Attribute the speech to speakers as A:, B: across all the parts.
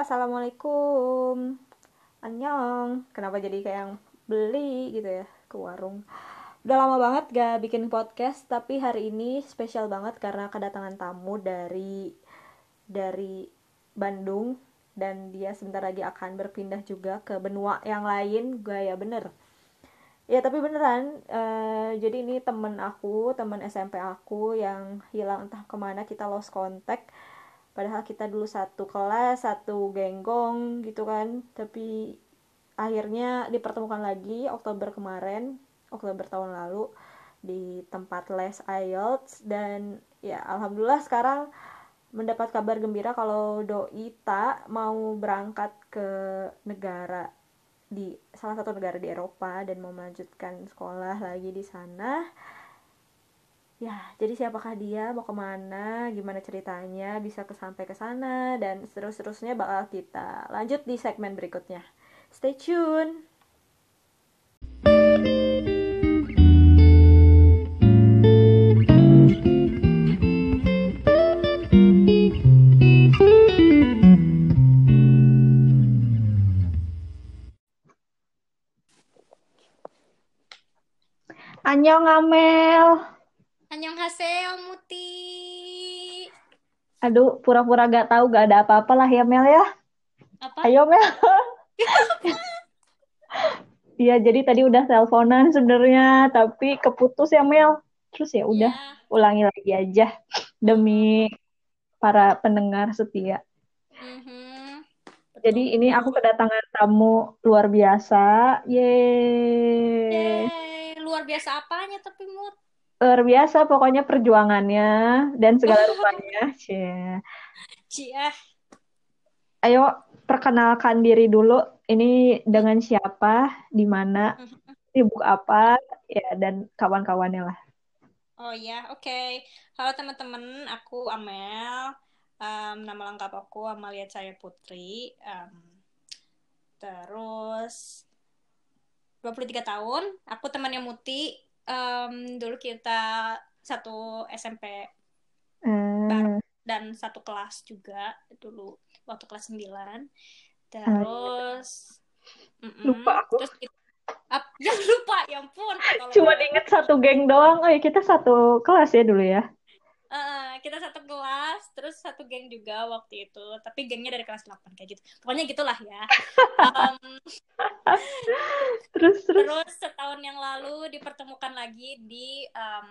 A: assalamualaikum. Annyeong. Kenapa jadi kayak yang beli gitu ya ke warung. Udah lama banget gak bikin podcast, tapi hari ini spesial banget karena kedatangan tamu dari dari Bandung dan dia sebentar lagi akan berpindah juga ke benua yang lain. Gaya bener. Ya tapi beneran, eh, jadi ini temen aku, temen SMP aku yang hilang entah ke mana kita lost contact padahal kita dulu satu kelas satu genggong gitu kan. Tapi akhirnya dipertemukan lagi Oktober kemarin Oktober tahun lalu di tempat les IELTS dan ya alhamdulillah sekarang mendapat kabar gembira kalau doi tak mau berangkat ke negara di salah satu negara di Eropa dan mau melanjutkan sekolah lagi di sana ya jadi siapakah dia? Mau ke mana? Gimana ceritanya? Bisa ke sampai ke sana? Dan seterus-terusnya bakal kita lanjut di segmen berikutnya. Stay tune! Annyeong Amel
B: Annyeonghaseyo Muti.
A: Aduh, pura-pura gak tahu gak ada apa-apa lah ya Mel ya.
B: Apa?
A: Ayo Mel. Iya, jadi tadi udah teleponan sebenarnya, tapi keputus ya Mel. Terus ya udah,
B: Ya.
A: ulangi lagi aja demi para pendengar setia.
B: Mhm.
A: Jadi ini aku kedatangan tamu luar biasa. Yeay.
B: Yeay, luar biasa apanya tapi Mut?
A: Luar biasa pokoknya perjuangannya dan segala rupanya. Cie.
B: Cia.
A: Ayo perkenalkan diri dulu. Ini dengan siapa, di mana, sibuk apa, ya dan kawan-kawannya lah.
B: Oh ya, oke. Halo teman-teman, aku Amel. Em, nama lengkap aku Amalia Cahaya Putri. Em, terus 23 tahun. Aku temannya Muti. Em, dulu kita satu SMP
A: Eh,
B: dan satu kelas juga dulu waktu kelas 9 terus mm-mm.
A: Lupa aku.
B: terus kita, ap- ya lupa ya ampun
A: cuma inget satu geng doang. Oh ya kita satu kelas ya dulu ya.
B: Eh, kita satu kelas terus satu geng juga waktu itu tapi gengnya dari kelas 8 kayak gitu pokoknya gitulah ya Em,
A: Terus terus.
B: terus setahun yang lalu dipertemukan lagi di em,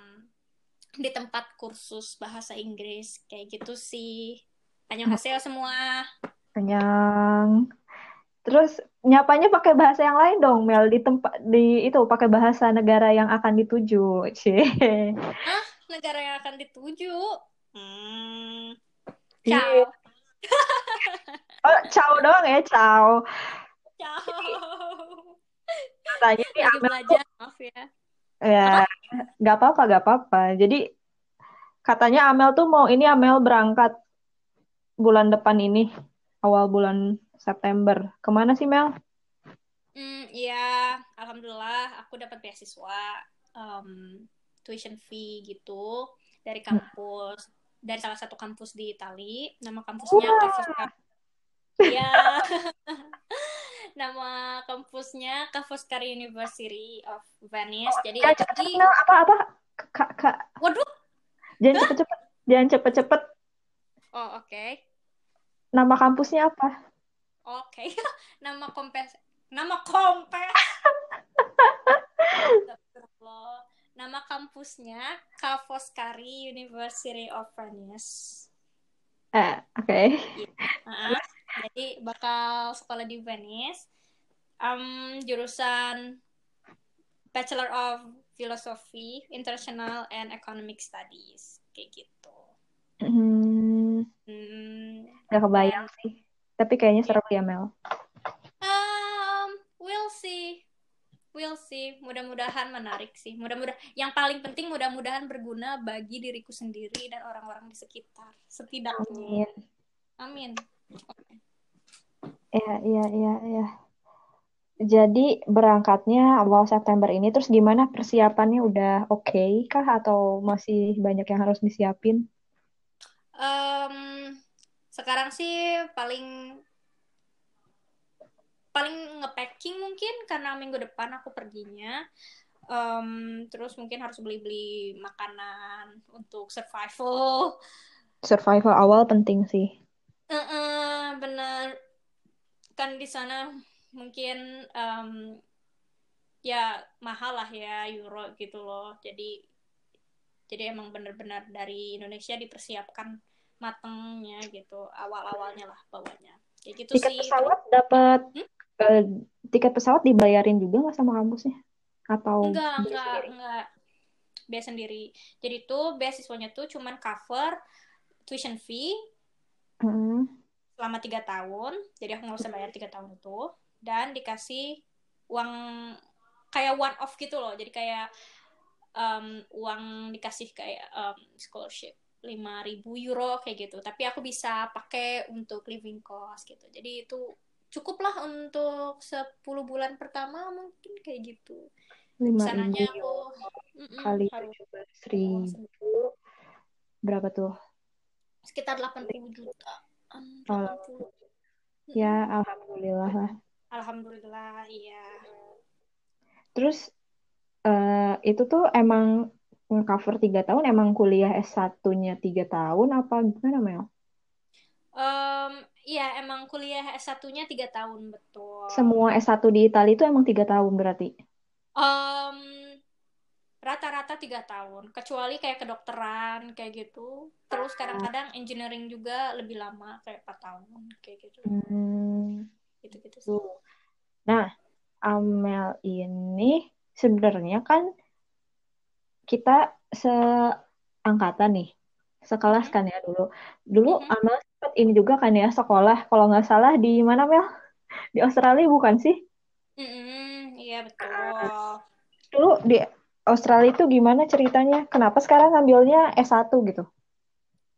B: di tempat kursus bahasa Inggris kayak gitu sih Annyeonghaseyo semua
A: Kenyang. Terus nyapanya pakai bahasa yang lain dong, Mel. Di tempat di itu pakai bahasa negara yang akan dituju. Cie.
B: Negara yang akan dituju. Hmm. Ciao.
A: Oh, ciao doang ya, ciao.
B: Ciao.
A: Katanya nih
B: Lagi
A: Amel tuh
B: belajar, maaf ya.
A: ya nggak apa-apa, nggak apa-apa. Jadi katanya Amel tuh mau ini Amel berangkat bulan depan ini, awal bulan September. Ke mana sih Mel?
B: Hmm, ya, alhamdulillah aku dapat beasiswa em, tuition fee gitu dari kampus dari salah satu kampus di Itali. Nama kampusnya Foscari. Ya. Nama kampusnya Ca' Foscari University of Venice. Jadi
A: Jangan
B: itu
A: cepet-cepet
B: di
A: Mel, apa-apa? Kak, kak,
B: Waduh.
A: jangan cepet-cepet. Jangan cepet-cepet.
B: Oh, oke.
A: Nama kampusnya apa?
B: Oke, nama kompes, nama kompes. Nama kampusnya Ca' Foscari University of Venice.
A: Eh, oke.
B: Ah, jadi bakal sekolah di Venice. Em, jurusan Bachelor of Philosophy, International and Economic Studies, kayak gitu.
A: Hmm,
B: Hmm,
A: gak kebayang sih. Tapi kayaknya seru ya, Mel.
B: Um, we'll see. We'll see. Mudah-mudahan menarik sih. Mudah-mudahan yang paling penting mudah-mudahan berguna bagi diriku sendiri dan orang-orang di sekitar. Setidaknya.
A: Amin.
B: Amin.
A: Iya, iya, iya, iya. Jadi berangkatnya awal September ini, terus gimana persiapannya udah oke kah atau masih banyak yang harus disiapin?
B: Em, sekarang sih paling paling ngepacking mungkin karena minggu depan aku perginya. Um, terus mungkin harus beli-beli makanan untuk survival.
A: Survival awal penting sih.
B: Uh -uh, bener. Kan di sana mungkin um, ya mahal lah ya euro gitu loh. Jadi jadi emang bener-bener dari Indonesia dipersiapkan matengnya gitu awal-awalnya lah bawahnya. Kayak gitu
A: tiket
B: sih.
A: pesawat dapat hmm? Uh, tiket pesawat dibayarin juga nggak sama kampusnya? Atau
B: enggak enggak sendiri? enggak. Biaya sendiri. Jadi tuh beasiswanya tuh cuman cover tuition fee hmm. selama tiga tahun. Jadi aku nggak usah bayar tiga tahun itu. Dan dikasih uang kayak one off gitu loh. Jadi kayak um, uang dikasih kayak um, scholarship lima ribu euro kayak gitu. Tapi aku bisa pakai untuk living cost gitu. Jadi itu cukup lah untuk 10 bulan pertama mungkin kayak gitu.
A: Lima ribu kali tujuh belas ribu berapa tuh?
B: Sekitar 80 juta.
A: 80. ya alhamdulillah lah.
B: Alhamdulillah iya.
A: Terus uh, itu tuh emang cover tiga tahun emang kuliah S1-nya tiga tahun apa gimana Mel?
B: Um, iya emang kuliah S1-nya tiga tahun betul.
A: Semua S1 di Italia itu emang tiga tahun berarti?
B: Um, rata-rata tiga tahun, kecuali kayak kedokteran kayak gitu. Terus kadang-kadang engineering juga lebih lama kayak empat tahun kayak gitu. Hmm. Gitu-gitu sih.
A: Nah, Amel ini sebenarnya kan kita seangkatan nih, sekelas hmm. kan ya dulu. Dulu mm-hmm. Amel sempat ini juga kan ya sekolah, kalau nggak salah di mana Mel? Di Australia bukan sih?
B: Mm-hmm. Iya betul.
A: Dulu di Australia itu gimana ceritanya? Kenapa sekarang ngambilnya S1 gitu?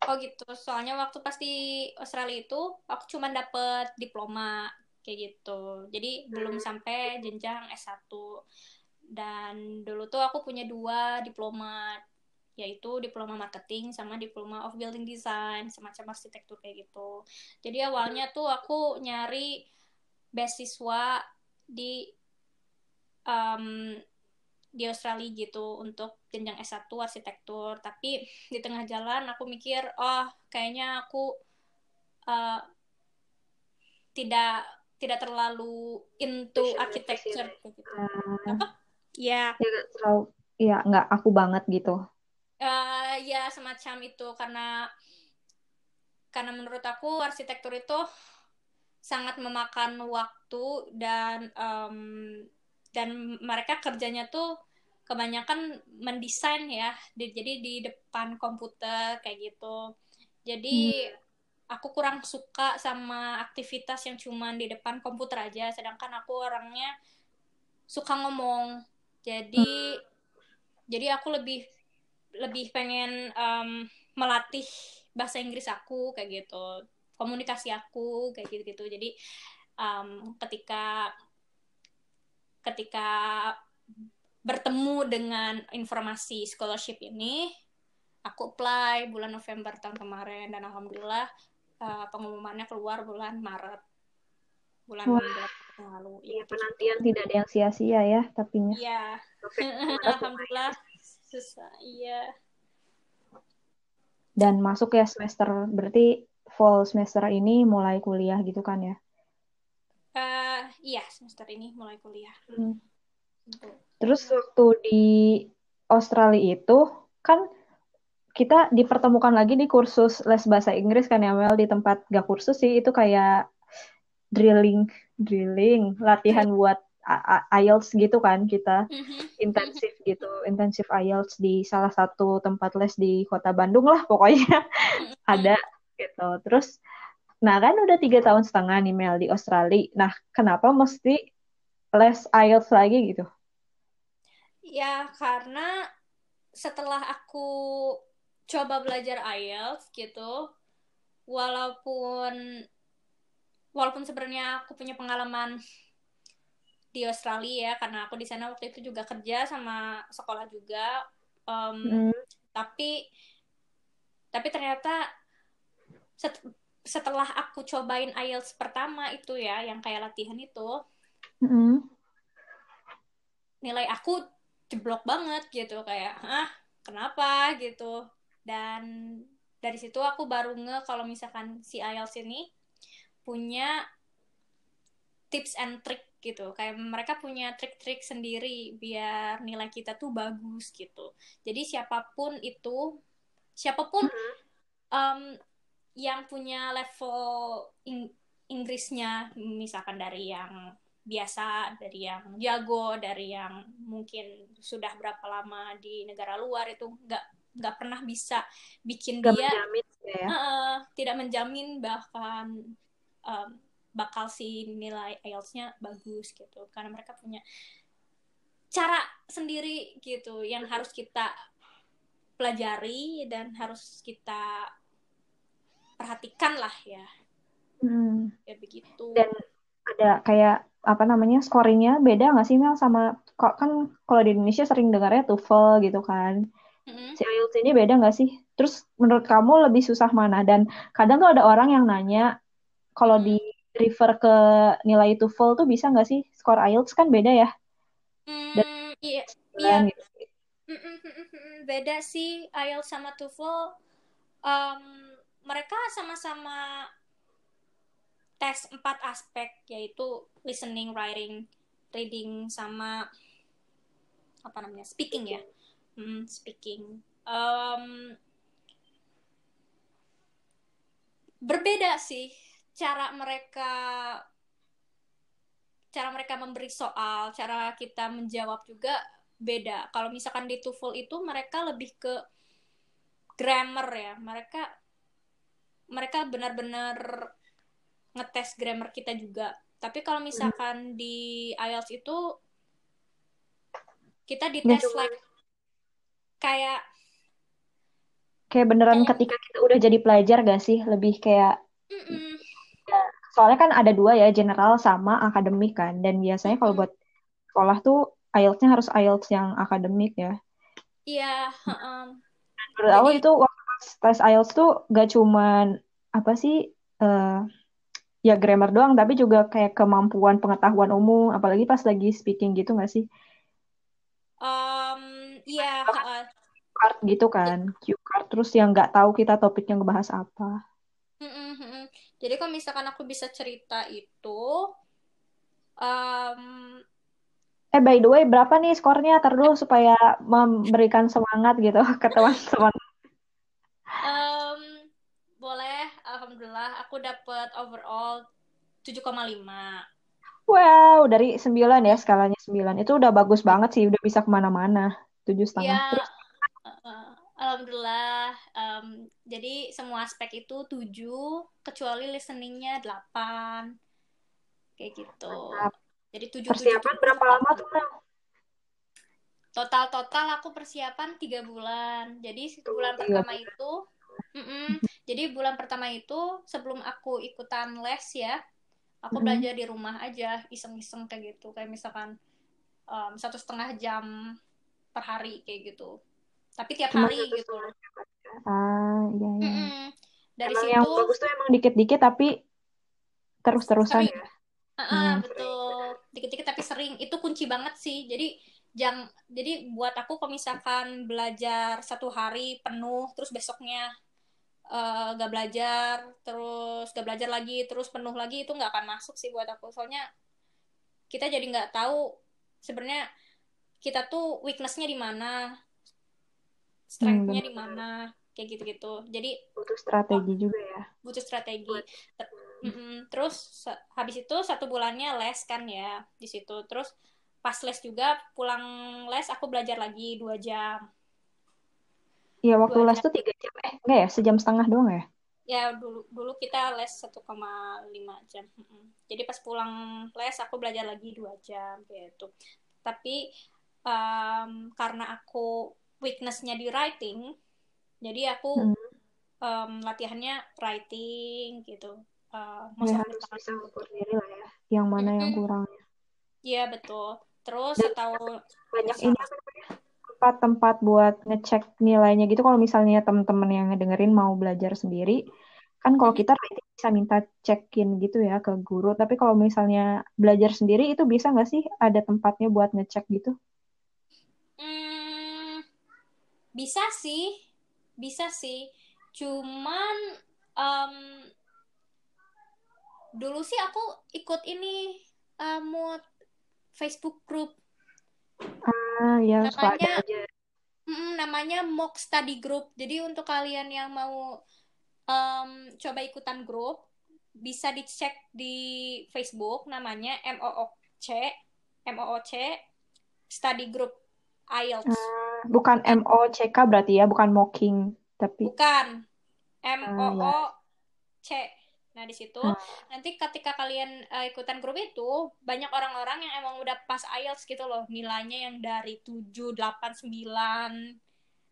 B: Oh gitu, soalnya waktu pas di Australia itu aku cuma dapet diploma kayak gitu. Jadi belum hmm. sampai jenjang S1 dan dulu tuh aku punya dua diploma yaitu diploma marketing sama diploma of building design semacam arsitektur kayak gitu. Jadi awalnya tuh aku nyari beasiswa di um, di Australia gitu untuk jenjang S1 arsitektur. Tapi di tengah jalan aku mikir oh kayaknya aku uh, tidak tidak terlalu into architecture gitu. Uh, apa?
A: Ya. Ya gak terlalu ya nggak aku banget gitu.
B: Uh, ya semacam itu karena karena menurut aku arsitektur itu sangat memakan waktu dan um, dan mereka kerjanya tuh kebanyakan mendesain ya di, jadi di depan komputer kayak gitu jadi hmm. aku kurang suka sama aktivitas yang cuma di depan komputer aja sedangkan aku orangnya suka ngomong jadi hmm. jadi aku lebih lebih pengen um, melatih bahasa Inggris aku kayak gitu. Komunikasi aku kayak gitu gitu jadi um, ketika ketika bertemu dengan informasi scholarship ini aku apply bulan November tahun kemarin. Dan alhamdulillah uh, pengumumannya keluar bulan Maret. Bulan Wah.
A: Lalu. Iya, penantian tidak ada yang sia-sia ya, tapi
B: Iya. Alhamdulillah susah. Iya.
A: Dan masuk ya semester berarti fall semester ini mulai kuliah gitu kan ya?
B: Uh, iya, semester ini mulai kuliah. Hmm.
A: Terus waktu di Australia itu kan kita dipertemukan lagi di kursus les bahasa Inggris kan ya Mel di tempat gak kursus sih itu kayak drilling drilling latihan buat IELTS gitu kan kita mm-hmm. intensif gitu intensif IELTS di salah satu tempat les di kota Bandung lah pokoknya mm-hmm. ada gitu terus nah kan udah tiga tahun setengah nih Mel di Australia nah kenapa mesti les IELTS lagi gitu
B: ya karena setelah aku coba belajar IELTS gitu walaupun walaupun sebenarnya aku punya pengalaman di Australia ya karena aku di sana waktu itu juga kerja sama sekolah juga um, mm. tapi tapi ternyata set, setelah aku cobain IELTS pertama itu ya yang kayak latihan itu
A: Mm-mm.
B: nilai aku jeblok banget gitu kayak ah kenapa gitu dan dari situ aku baru nge kalau misalkan si IELTS ini punya tips and trick gitu. Kayak mereka punya trik-trik sendiri biar nilai kita tuh bagus gitu. Jadi siapa pun itu siapa pun um, yang punya level Ing- Inggrisnya misalkan dari yang biasa dari yang jago dari yang mungkin sudah berapa lama di negara luar itu nggak nggak pernah bisa bikin
A: Gak
B: dia
A: menjamin ya.
B: uh, tidak menjamin bahkan um, bakal si nilai IELTS-nya bagus gitu karena mereka punya cara sendiri gitu yang harus kita pelajari dan harus kita perhatikan lah ya
A: Hmm.
B: ya begitu
A: Dan ada kayak apa namanya scoringnya beda nggak sih Mel sama kok kan kalau di Indonesia sering dengarnya TOEFL gitu kan.
B: Mm-mm.
A: Si IELTS ini beda nggak sih? Terus menurut kamu lebih susah mana? Dan kadang tuh ada orang yang nanya kalau di refer ke nilai TOEFL tuh bisa nggak sih skor IELTS kan beda ya?
B: Hmm, iya iya
A: gitu.
B: Mm, mm, mm, beda sih IELTS sama TOEFL Em, mereka sama-sama tes empat aspek yaitu listening, writing, reading sama apa namanya speaking ya, Hmm, speaking. Em, berbeda sih cara mereka cara mereka memberi soal, cara kita menjawab juga beda. Kalau misalkan di TOEFL itu mereka lebih ke grammar ya. Mereka mereka benar-benar ngetes grammar kita juga. Tapi kalau misalkan di IELTS itu kita dites
A: cuma
B: like kayak
A: kayak beneran
B: kayak
A: ketika kita udah jadi pelajar gak sih? Lebih kayak
B: mm-mm,
A: soalnya kan ada dua ya, general sama akademik kan. Dan biasanya kalau buat sekolah tuh IELTS-nya harus IELTS yang akademik ya.
B: Iya, heeh.
A: Menurut aku itu waktu pas tes IELTS tuh gak cuman apa sih eh ya grammar doang, tapi juga kayak kemampuan pengetahuan umum, apalagi pas lagi speaking gitu gak sih?
B: em, iya, heeh.
A: card gitu kan, cue card terus yang nggak tahu kita topiknya ngebahas apa.
B: Jadi kalau misalkan aku bisa cerita itu em,
A: Eh by the way, berapa nih skornya? Ntar dulu supaya memberikan semangat gitu ke teman-teman.
B: em, boleh, alhamdulillah aku dapat overall 7,5.
A: Wow, dari 9 ya, skalanya 9. Itu udah bagus banget sih, udah bisa ke mana-mana. Tujuh setengah.
B: Ya,
A: Terus,
B: alhamdulillah. em, jadi semua aspek itu 7, kecuali listeningnya 8. Kayak gitu.
A: mantap.
B: Jadi 7, 7,
A: Persiapan
B: 7,
A: berapa lama tuh, Mel?
B: Total-total aku persiapan 3 bulan. Jadi
A: Tuh,
B: bulan
A: tiga
B: pertama itu, mm-mm. jadi bulan pertama itu sebelum aku ikutan les ya, aku
A: Mm-mm.
B: belajar di rumah aja, iseng-iseng kayak gitu. Kayak misalkan em, satu setengah jam per hari kayak gitu. Tapi tiap
A: Cuma
B: hari
A: satu
B: gitu.
A: jam aja. Ah, iya, iya.
B: Mm-mm. Dari
A: Emang yang
B: situ
A: bagus tuh emang dikit-dikit, tapi terus-terusan ya.
B: Ah,
A: Hmm.
B: betul. Dikit-dikit tapi sering. Itu kunci banget sih. Jadi jang jadi buat aku kalau misalkan belajar satu hari penuh terus besoknya eh, gak belajar terus gak belajar lagi terus penuh lagi itu nggak akan masuk sih buat aku soalnya kita jadi nggak tahu sebenarnya kita tuh weaknessnya di mana
A: Hmm,
B: strengthnya di
A: benar.
B: mana kayak gitu-gitu jadi
A: Butuh
B: oh,
A: strategi juga ya.
B: butuh strategi Ter- mm-mm. terus sa- habis itu satu bulannya les kan ya di situ terus pas les juga pulang les aku belajar lagi dua jam
A: Iya, waktu
B: dua
A: les
B: jam
A: tuh tiga jam. Eh, enggak ya? Sejam setengah doang ya?
B: ya dulu dulu kita les 1,5 jam Mm-mm. jadi pas pulang les aku belajar lagi dua jam gitu tapi em, karena aku weaknessnya di writing jadi aku
A: Hmm.
B: em, latihannya writing gitu Eh,
A: Ya harus bisa diri lah ya. Yang mana yang
B: Mm-mm.
A: kurangnya.
B: Iya betul. Terus
A: Dan
B: setahun
A: banyak ini
B: salah.
A: apa namanya? Tempat-tempat buat ngecek nilainya gitu. Kalau misalnya teman-teman yang ngedengerin mau belajar sendiri, kan kalau kita writing bisa minta check-in gitu ya ke guru tapi kalau misalnya belajar sendiri itu bisa nggak sih ada tempatnya buat ngecek gitu
B: Hmm, bisa sih, bisa sih. Cuman em, dulu sih aku ikut ini eh, mood Facebook group
A: ah ya
B: namanya
A: aja
B: mm, namanya mock study group. Jadi untuk kalian yang mau em, coba ikutan grup bisa dicek di Facebook namanya MOOC MOOC study group IELTS.
A: Ah, bukan MOCK berarti ya bukan mocking tapi
B: Bukan. M O
A: Ah, ya.
B: O C. Nah, di situ
A: Ah.
B: nanti ketika kalian eh, ikutan grup itu, banyak orang-orang yang emang udah pas IELTS gitu loh, nilainya yang dari 7, 8, 9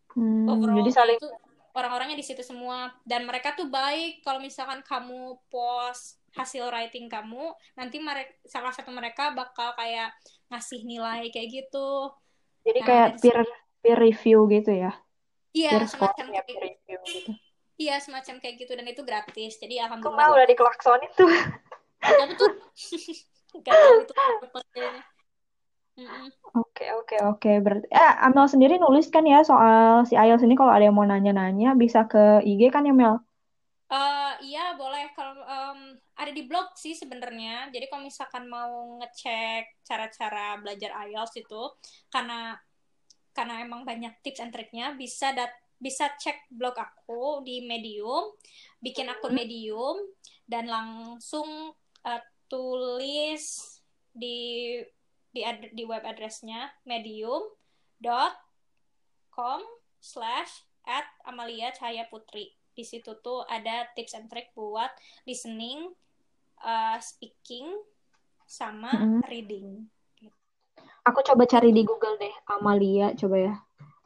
A: Hmm,
B: overall
A: jadi saling
B: itu orang-orangnya di situ semua dan mereka tuh baik kalau misalkan kamu post hasil writing kamu, nanti mereka salah satu mereka bakal kayak ngasih nilai kayak gitu.
A: jadi
B: Nah,
A: kayak peer peer review gitu ya
B: Iya,
A: peer
B: semacam
A: ya
B: kayak
A: peer review gitu
B: iya semacam kayak gitu dan itu gratis. Jadi
A: Kok
B: alhamdulillah
A: mau
B: buat
A: udah dikelaksonin tuh.
B: Gak tahu itu.
A: Oke, oke, oke. Berarti, eh, Amel sendiri nulis kan ya soal si IELTS ini kalau ada yang mau nanya-nanya bisa ke IG kan ya Mel?
B: Eh, iya boleh kalau em, ada di blog sih sebenarnya. Jadi kalau misalkan mau ngecek cara-cara belajar IELTS itu karena karena emang banyak tips and triknya bisa dat bisa cek blog aku di Medium, bikin akun Medium dan langsung eh, tulis di di ad- di web addressnya medium.com slash at Amalia Cahaya Putri. Di situ tuh ada tips and trick buat listening, uh, speaking, sama
A: Mm-mm.
B: reading.
A: Aku coba cari di Google deh, Amalia, coba ya.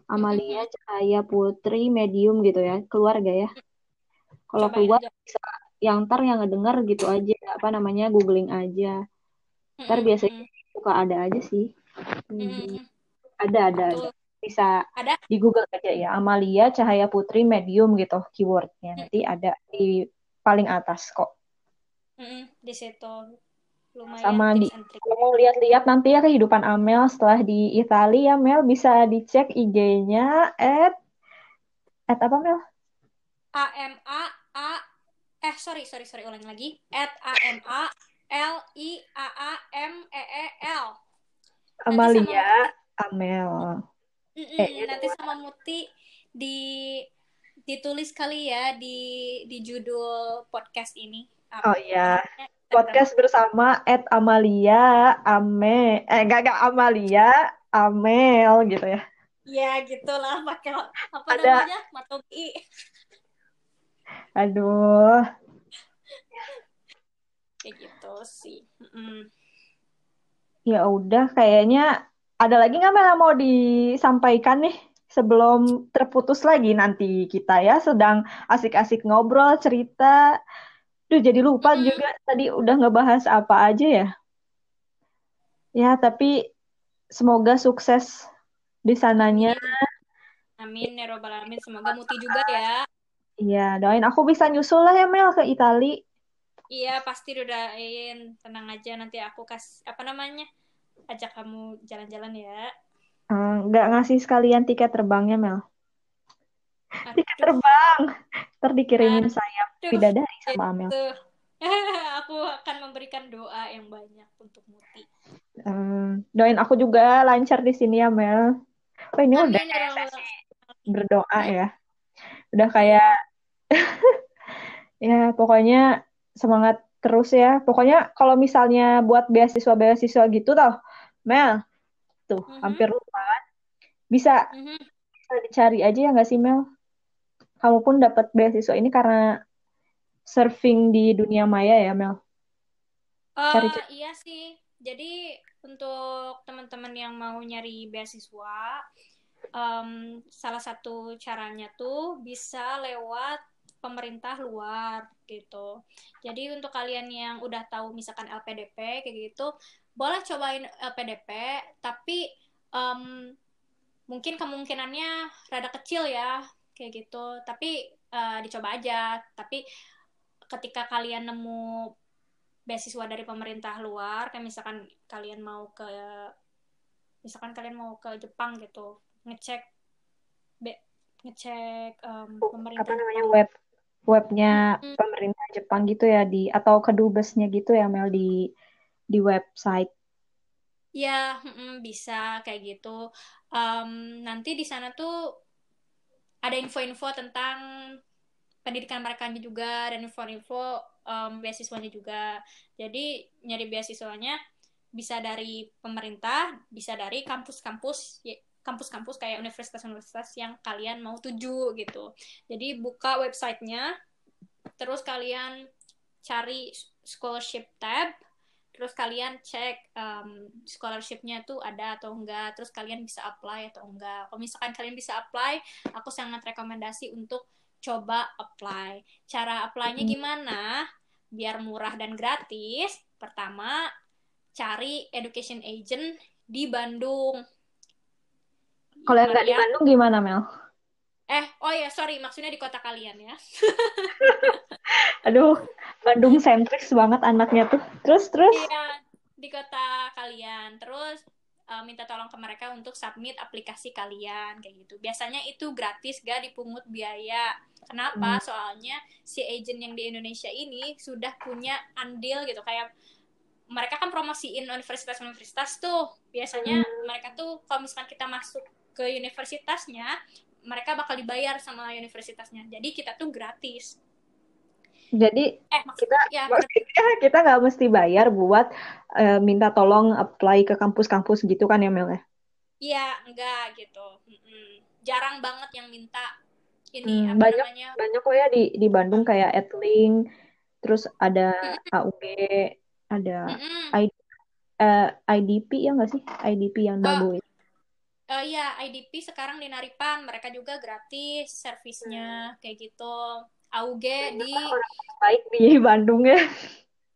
A: Amalia Cahaya Putri Medium gitu ya, keluar gak ya? Kalau keluar
B: aja.
A: bisa yang ntar yang ngedenger gitu aja, apa namanya googling aja. Ntar biasanya suka ada aja sih. Hmm. Ada, ada, ada. Bisa
B: Ada?
A: di Google aja ya, Amalia Cahaya Putri Medium gitu keywordnya. Nanti ada di paling atas kok.
B: Di situ lumayan
A: Sama di kalau mau lihat-lihat nanti ya kehidupan Amel setelah di Italia, Mel bisa dicek IG-nya at at apa Mel?
B: A M A A eh sorry sorry sorry ulangi lagi. At A M A L I A A M E E L. Nanti sama
A: Amalia
B: Muti
A: Amel.
B: Mm-mm,
A: Eh, ya
B: nanti sama Muti di ditulis kali ya di di judul podcast ini
A: Oh iya, podcast bersama at Amalia Ame eh enggak enggak Amalia Amel gitu ya.
B: ya gitulah pakai apa
A: Ada
B: namanya matogi
A: aduh,
B: kayak gitu sih Mm-mm.
A: ya udah kayaknya ada lagi nggak Mel mau disampaikan nih sebelum terputus lagi nanti kita ya sedang asik-asik ngobrol cerita. Duh jadi lupa
B: Mm-mm.
A: juga tadi udah ngebahas apa aja ya. Ya tapi semoga sukses di sananya.
B: amin amin ya robbal alamin semoga Muti juga ya
A: Iya, doain aku bisa nyusul lah ya Mel ke Itali.
B: iya pasti doain tenang aja nanti aku kasih apa namanya ajak kamu jalan-jalan ya
A: Eh, Nggak ngasih sekalian tiket terbangnya Mel. Tiket terbang. Ntar dikirimin sayap bidadari sama Amel.
B: gitu aku akan memberikan doa yang banyak untuk Muti
A: Eh, doain aku juga lancar di sini ya Mel. Oh ini udah
B: amin ya robbal
A: sesi berdoa
B: Hmm?
A: ya. Udah kayak ya pokoknya semangat terus ya. Pokoknya kalau misalnya buat beasiswa-beasiswa gitu tau, Mel, tuh
B: Mhm,
A: hampir lupa kan. Bisa,
B: mhm.
A: bisa dicari aja ya nggak sih Mel? Kamu pun dapat beasiswa ini karena surfing di dunia maya ya Mel.
B: Eh,
A: Cari-cari.
B: iya sih. Jadi untuk teman-teman yang mau nyari beasiswa, em, salah satu caranya tuh bisa lewat pemerintah luar gitu. Jadi untuk kalian yang udah tahu misalkan LPDP kayak gitu, boleh cobain LPDP, tapi em, mungkin kemungkinannya rada kecil ya kayak gitu. Tapi eh, dicoba aja. Tapi ketika kalian nemu beasiswa dari pemerintah luar kayak misalkan kalian mau ke misalkan kalian mau ke Jepang gitu ngecek be, ngecek um, pemerintah
A: apa namanya
B: Jepang.
A: web webnya
B: Hmm.
A: pemerintah Jepang gitu ya di atau kedubesnya gitu ya Mel di di website
B: Ya, mm, bisa kayak gitu. Um, nanti di sana tuh ada info-info tentang pendidikan mereka juga dan info-info um, beasiswanya juga. Jadi nyari beasiswanya bisa dari pemerintah, bisa dari kampus-kampus kampus-kampus kayak universitas-universitas yang kalian mau tuju gitu. Jadi buka websitenya, terus kalian cari scholarship tab, terus kalian cek um, scholarshipnya tuh ada atau enggak, terus kalian bisa apply atau enggak. Kalau misalkan kalian bisa apply, aku sangat rekomendasi untuk coba apply. Cara apply-nya gimana? Biar murah dan gratis. Pertama, cari education agent di Bandung.
A: kalau yang nggak di Bandung gimana Mel
B: eh oh ya sorry maksudnya di kota kalian ya.
A: aduh Bandung sentris banget anaknya tuh terus terus
B: Iya, di kota kalian. Terus uh, minta tolong ke mereka untuk submit aplikasi kalian kayak gitu. Biasanya itu gratis, gak dipungut biaya. Kenapa?
A: Hmm.
B: Soalnya si agent yang di Indonesia ini sudah punya andil gitu kayak mereka kan promosiin universitas-universitas tuh. Biasanya
A: Hmm.
B: mereka tuh kalau misalkan kita masuk ke universitasnya, mereka bakal dibayar sama universitasnya. Jadi kita tuh gratis.
A: Jadi
B: Eh, maksudnya
A: kita
B: ya
A: maksudnya kita nggak mesti bayar buat eh, minta tolong apply ke kampus-kampus gitu kan ya Mel ya
B: Iya, enggak gitu. Mm-mm. Jarang banget yang minta ini
A: Hmm,
B: apa
A: banyak
B: namanya?
A: banyak kok ya di di Bandung kayak Edlink terus ada AUG ada
B: mm-mm.
A: I- eh, IDP ya nggak sih IDP yang
B: Oh,
A: Dago itu
B: eh, iya, IDP sekarang di Naripan, mereka juga gratis
A: Hmm.
B: servisnya kayak gitu. AUG
A: banyak
B: di
A: baik di Bandung ya.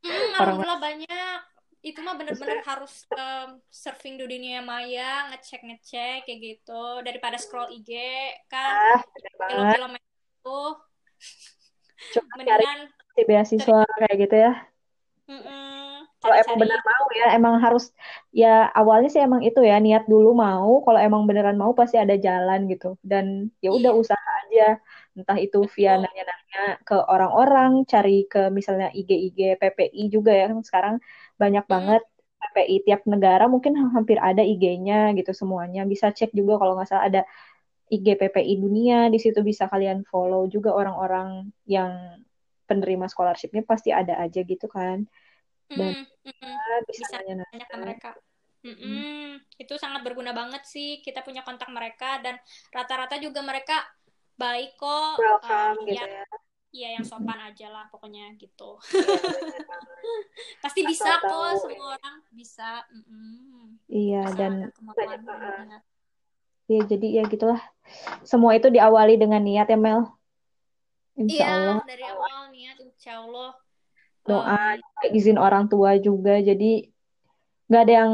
B: Hmm,
A: orang
B: alhamdulillah banyak. Itu mah bener-bener harus em, surfing di dunia maya, ngecek-ngecek kayak gitu. Daripada scroll IG kan.
A: Ah
B: kilo-kilometer itu
A: cuma cari
B: mendingan
A: si beasiswa kayak gitu ya.
B: Mm-mm,
A: kalau emang bener mau ya emang harus ya awalnya sih emang itu ya niat dulu mau. Kalau emang beneran mau pasti ada jalan gitu. Dan ya udah
B: iya.
A: usaha aja entah itu via nanya-nanya ke orang-orang cari ke misalnya IG-IG PPI juga ya sekarang banyak
B: Mm-mm.
A: banget PPI tiap negara mungkin hampir ada IG-nya gitu semuanya bisa cek juga kalau nggak salah ada IG PPI dunia di situ bisa kalian follow juga orang-orang yang penerima scholarshipnya pasti ada aja gitu kan dan
B: Mm-mm, mm-mm.
A: kita bisa
B: bisa
A: nanya-nanya
B: tanya ke mereka.
A: Hmm.
B: Mm-mm. Itu sangat berguna banget sih. Kita punya kontak mereka dan rata-rata juga mereka baik kok. Um,
A: welcome gitu
B: yang
A: ya
B: ya yang sopan aja lah pokoknya gitu.
A: iya
B: Pasti bisa
A: asal
B: kok
A: tahu
B: semua orang bisa.
A: Iya
B: Asal
A: dan
B: ada
A: banyak
B: kemauan dan
A: uh,
B: niat.
A: ya jadi ya gitulah semua itu diawali dengan niat ya Mel Insya Allah
B: Iya, dari awal niat insya Allah
A: doa
B: um,
A: izin orang tua juga jadi nggak ada yang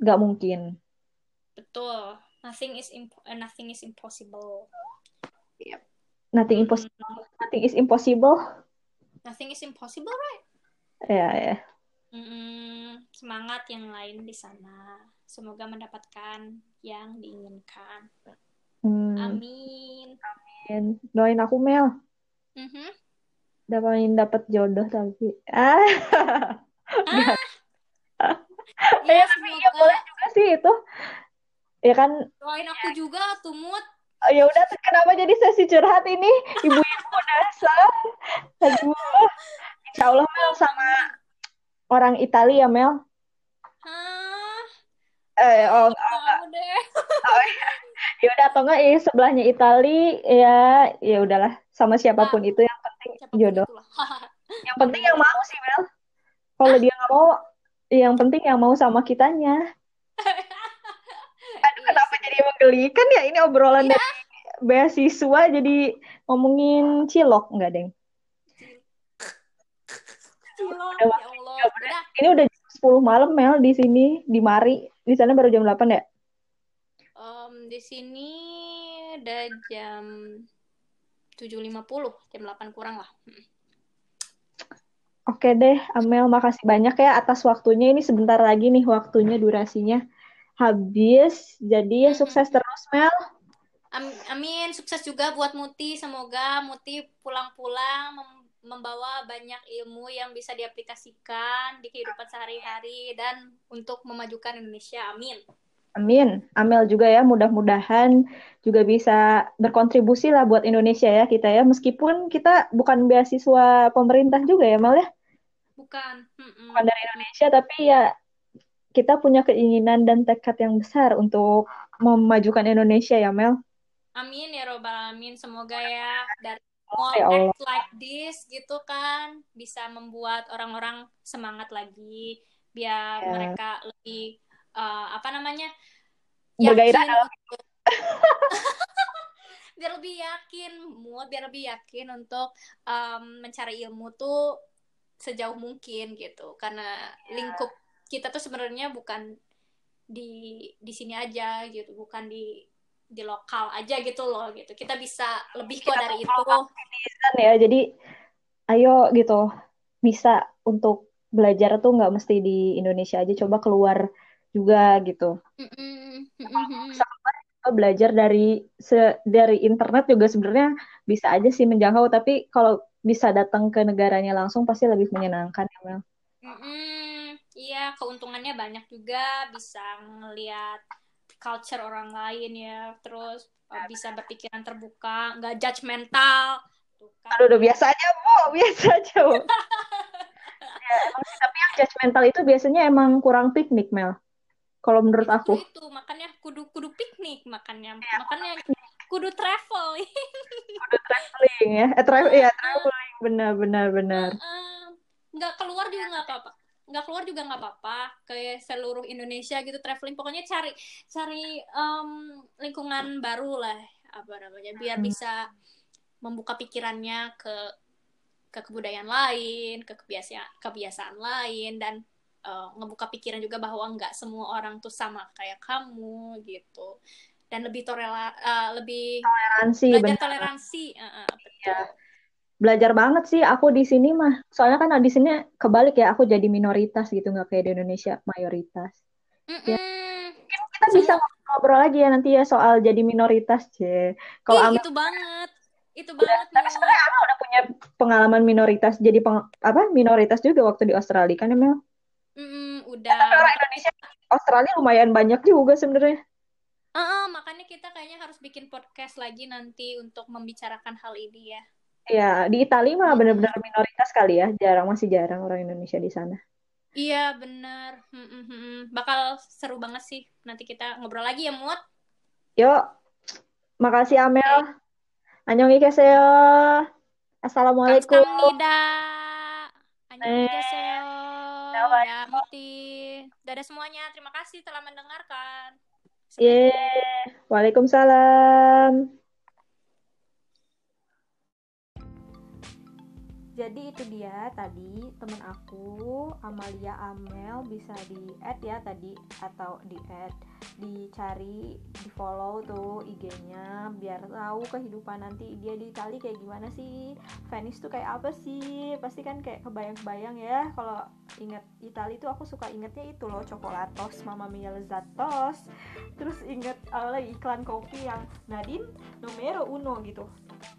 A: nggak mungkin
B: betul. Nothing is imp- uh, nothing is impossible.
A: Yep. nothing
B: Mm-mm.
A: impossible nothing is impossible
B: Nothing is impossible, right?
A: ya ya
B: Mm-mm, semangat yang lain di sana. Semoga mendapatkan yang diinginkan.
A: hmm,
B: Amin.
A: amin. doain aku Mel
B: Mhm.
A: dapatin dapat jodoh tapi ah
B: Ah,
A: ya
B: ya
A: tapi ya boleh juga sih itu ya kan
B: doain aku juga, Tumut.
A: ya udah kenapa jadi sesi curhat ini? Ibu-ibu dasar aduh insya Allah Mel sama orang Italia Mel.
B: Hah?
A: eh oh, oh
B: deh.
A: oh ya udah atau enggak ya sebelahnya Itali ya ya udahlah. Sama
B: siapa
A: pun itu yang penting jodoh. yang penting yang mau sih Mel. Kalau dia nggak mau yang penting yang mau sama kitanya
B: bener.
A: menggelikan ya ini obrolan
B: Iya,
A: dari beasiswa jadi ngomongin cilok enggak deng
B: cilok.
A: udah
B: Ya Allah.
A: udah
B: Udah.
A: ini udah jam 10 malam Mel di sini di Mari di sana baru jam 8 ya
B: Em, di sini udah jam 7.50, jam 8 kurang lah.
A: Oke deh, Amel, makasih banyak ya atas waktunya. Ini sebentar lagi nih waktunya, durasinya habis. Jadi ya sukses terus, Mel.
B: Amin, sukses juga buat Muti. Semoga Muti pulang-pulang membawa banyak ilmu yang bisa diaplikasikan di kehidupan sehari-hari dan untuk memajukan Indonesia. Amin.
A: Amin. Amel juga ya, mudah-mudahan juga bisa berkontribusi lah buat Indonesia ya kita ya. Meskipun kita bukan beasiswa pemerintah juga ya, Mel ya.
B: Bukan.
A: Bukan dari Indonesia, tapi ya kita punya keinginan dan tekad yang besar untuk memajukan Indonesia ya, Mel.
B: Amin ya robbal alamin. Semoga ya dari small ya act like this gitu kan bisa membuat orang-orang semangat lagi biar yeah. mereka lebih uh, apa namanya
A: bergairah
B: untuk biar lebih yakin mau biar lebih yakin untuk um, mencari ilmu tuh sejauh mungkin gitu karena yeah. lingkup kita tuh sebenarnya bukan di di sini aja gitu bukan di di lokal aja gitu loh gitu kita bisa lebih kok dari itu
A: ya jadi ayo gitu bisa untuk belajar tuh nggak mesti di Indonesia aja coba keluar juga gitu. Bisa belajar dari se dari internet juga sebenarnya bisa aja sih menjangkau tapi kalau bisa datang ke negaranya langsung pasti lebih menyenangkan ya Mel.
B: Iya keuntungannya banyak juga bisa ngelihat culture orang lain ya. Terus uh, bisa berpikiran terbuka nggak judgmental
A: tuh kan. Aduh udah biasa aja bu biasa aja bu. ya, emang tapi yang judgmental itu biasanya emang kurang piknik Mel. Kalau menurut
B: itu,
A: aku.
B: itu makanya kudu kudu piknik makannya ya, makanya kudu traveling.
A: Kudu traveling ya. Eh, tra ya traveling. Benar benar benar.
B: Nggak keluar juga nggak apa-apa nggak keluar juga nggak apa-apa ke seluruh Indonesia gitu traveling pokoknya cari cari um, lingkungan baru lah apa namanya biar hmm. bisa membuka pikirannya ke ke kebudayaan lain ke kebiasaan kebiasaan lain dan uh, ngebuka pikiran juga bahwa nggak semua orang tuh sama kayak kamu gitu dan lebih torela uh, lebih
A: toleransi
B: belajar bener. toleransi uh, uh,
A: Ya. Belajar banget sih aku di sini mah soalnya kan di sini kebalik ya aku jadi minoritas gitu nggak kayak di Indonesia mayoritas
B: mm -mm. ya
A: kita bisa ngobrol lagi ya nanti ya soal jadi minoritas c
B: kalau itu banget itu banget
A: tapi sebenarnya aku udah punya pengalaman minoritas jadi peng, apa minoritas juga waktu di Australia kan ya Mel
B: Mm, udah.
A: Tapi orang Indonesia Australia lumayan banyak juga sebenarnya.
B: Uh, uh, makanya kita kayaknya harus bikin podcast lagi nanti untuk membicarakan hal ini ya.
A: Iya, di Italia mah benar-benar minoritas kali ya, jarang masih jarang orang Indonesia di sana.
B: Iya benar, hmm, hmm, hmm. bakal seru banget sih. Nanti kita ngobrol lagi ya Mut.
A: Yuk, makasih Amel. Okay. Annyeonghi Assalamualaikum.
B: Kamsahamnida. Annyeonghi Ya, Muti. Dadah semuanya. Terima kasih telah mendengarkan.
A: Yeah. Waalaikumsalam. Jadi itu dia tadi temen aku Amalia Amel bisa di add ya tadi atau di add dicari di follow tuh IG-nya biar tahu kehidupan nanti dia di Itali kayak gimana sih Venice tuh kayak apa sih pasti kan kayak kebayang-kebayang ya kalau inget Itali tuh aku suka ingetnya itu loh coklatos Mama Mia Lezatos terus inget uh, iklan kopi yang Nadine numero uno gitu.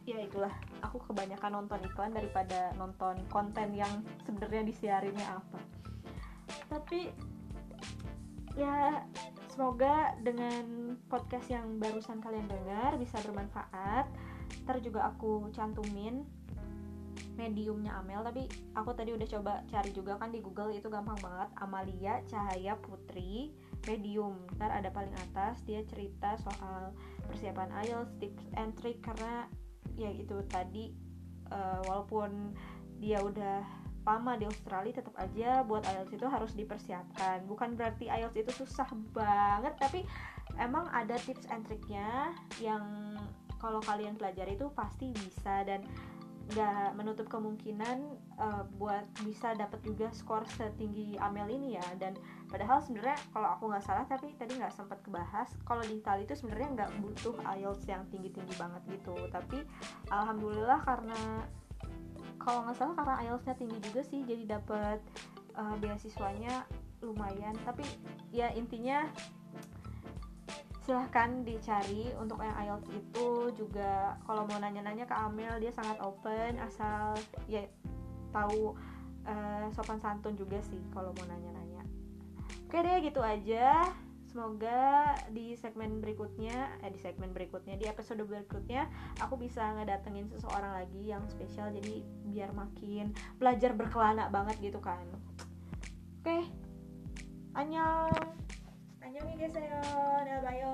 A: Ya itulah aku kebanyakan nonton iklan daripada nonton konten yang sebenarnya disiarinnya apa. Tapi ya semoga dengan podcast yang barusan kalian dengar bisa bermanfaat. Ntar juga aku cantumin mediumnya Amel tapi aku tadi udah coba cari juga kan di Google itu gampang banget. Amalia Cahaya Putri medium. Ntar ada paling atas dia cerita soal persiapan IELTS tips and trick karena ya itu tadi uh, walaupun dia udah lama di Australia tetap aja buat IELTS itu harus dipersiapkan. Bukan berarti IELTS itu susah banget tapi emang ada tips and triknya yang kalau kalian pelajari itu pasti bisa. Dan nggak menutup kemungkinan uh, buat bisa dapat juga skor setinggi Amel ini ya. Dan padahal sebenarnya kalau aku nggak salah tapi tadi nggak sempat kebahas kalau di Italia itu sebenarnya nggak butuh IELTS yang tinggi tinggi banget gitu. Tapi alhamdulillah karena kalau nggak salah karena IELTS-nya tinggi juga sih jadi dapat uh, beasiswanya lumayan. Tapi ya intinya silahkan dicari. Untuk yang IELTS itu juga kalau mau nanya-nanya ke Amel dia sangat open asal ya tahu uh, sopan santun juga sih kalau mau nanya-nanya. Oke deh gitu aja. Semoga di segmen berikutnya eh di segmen berikutnya di episode berikutnya aku bisa ngedatengin seseorang lagi yang spesial. Jadi biar makin belajar berkelana banget gitu kan. Oke okay. annyeong annyeong ya guys ya bayo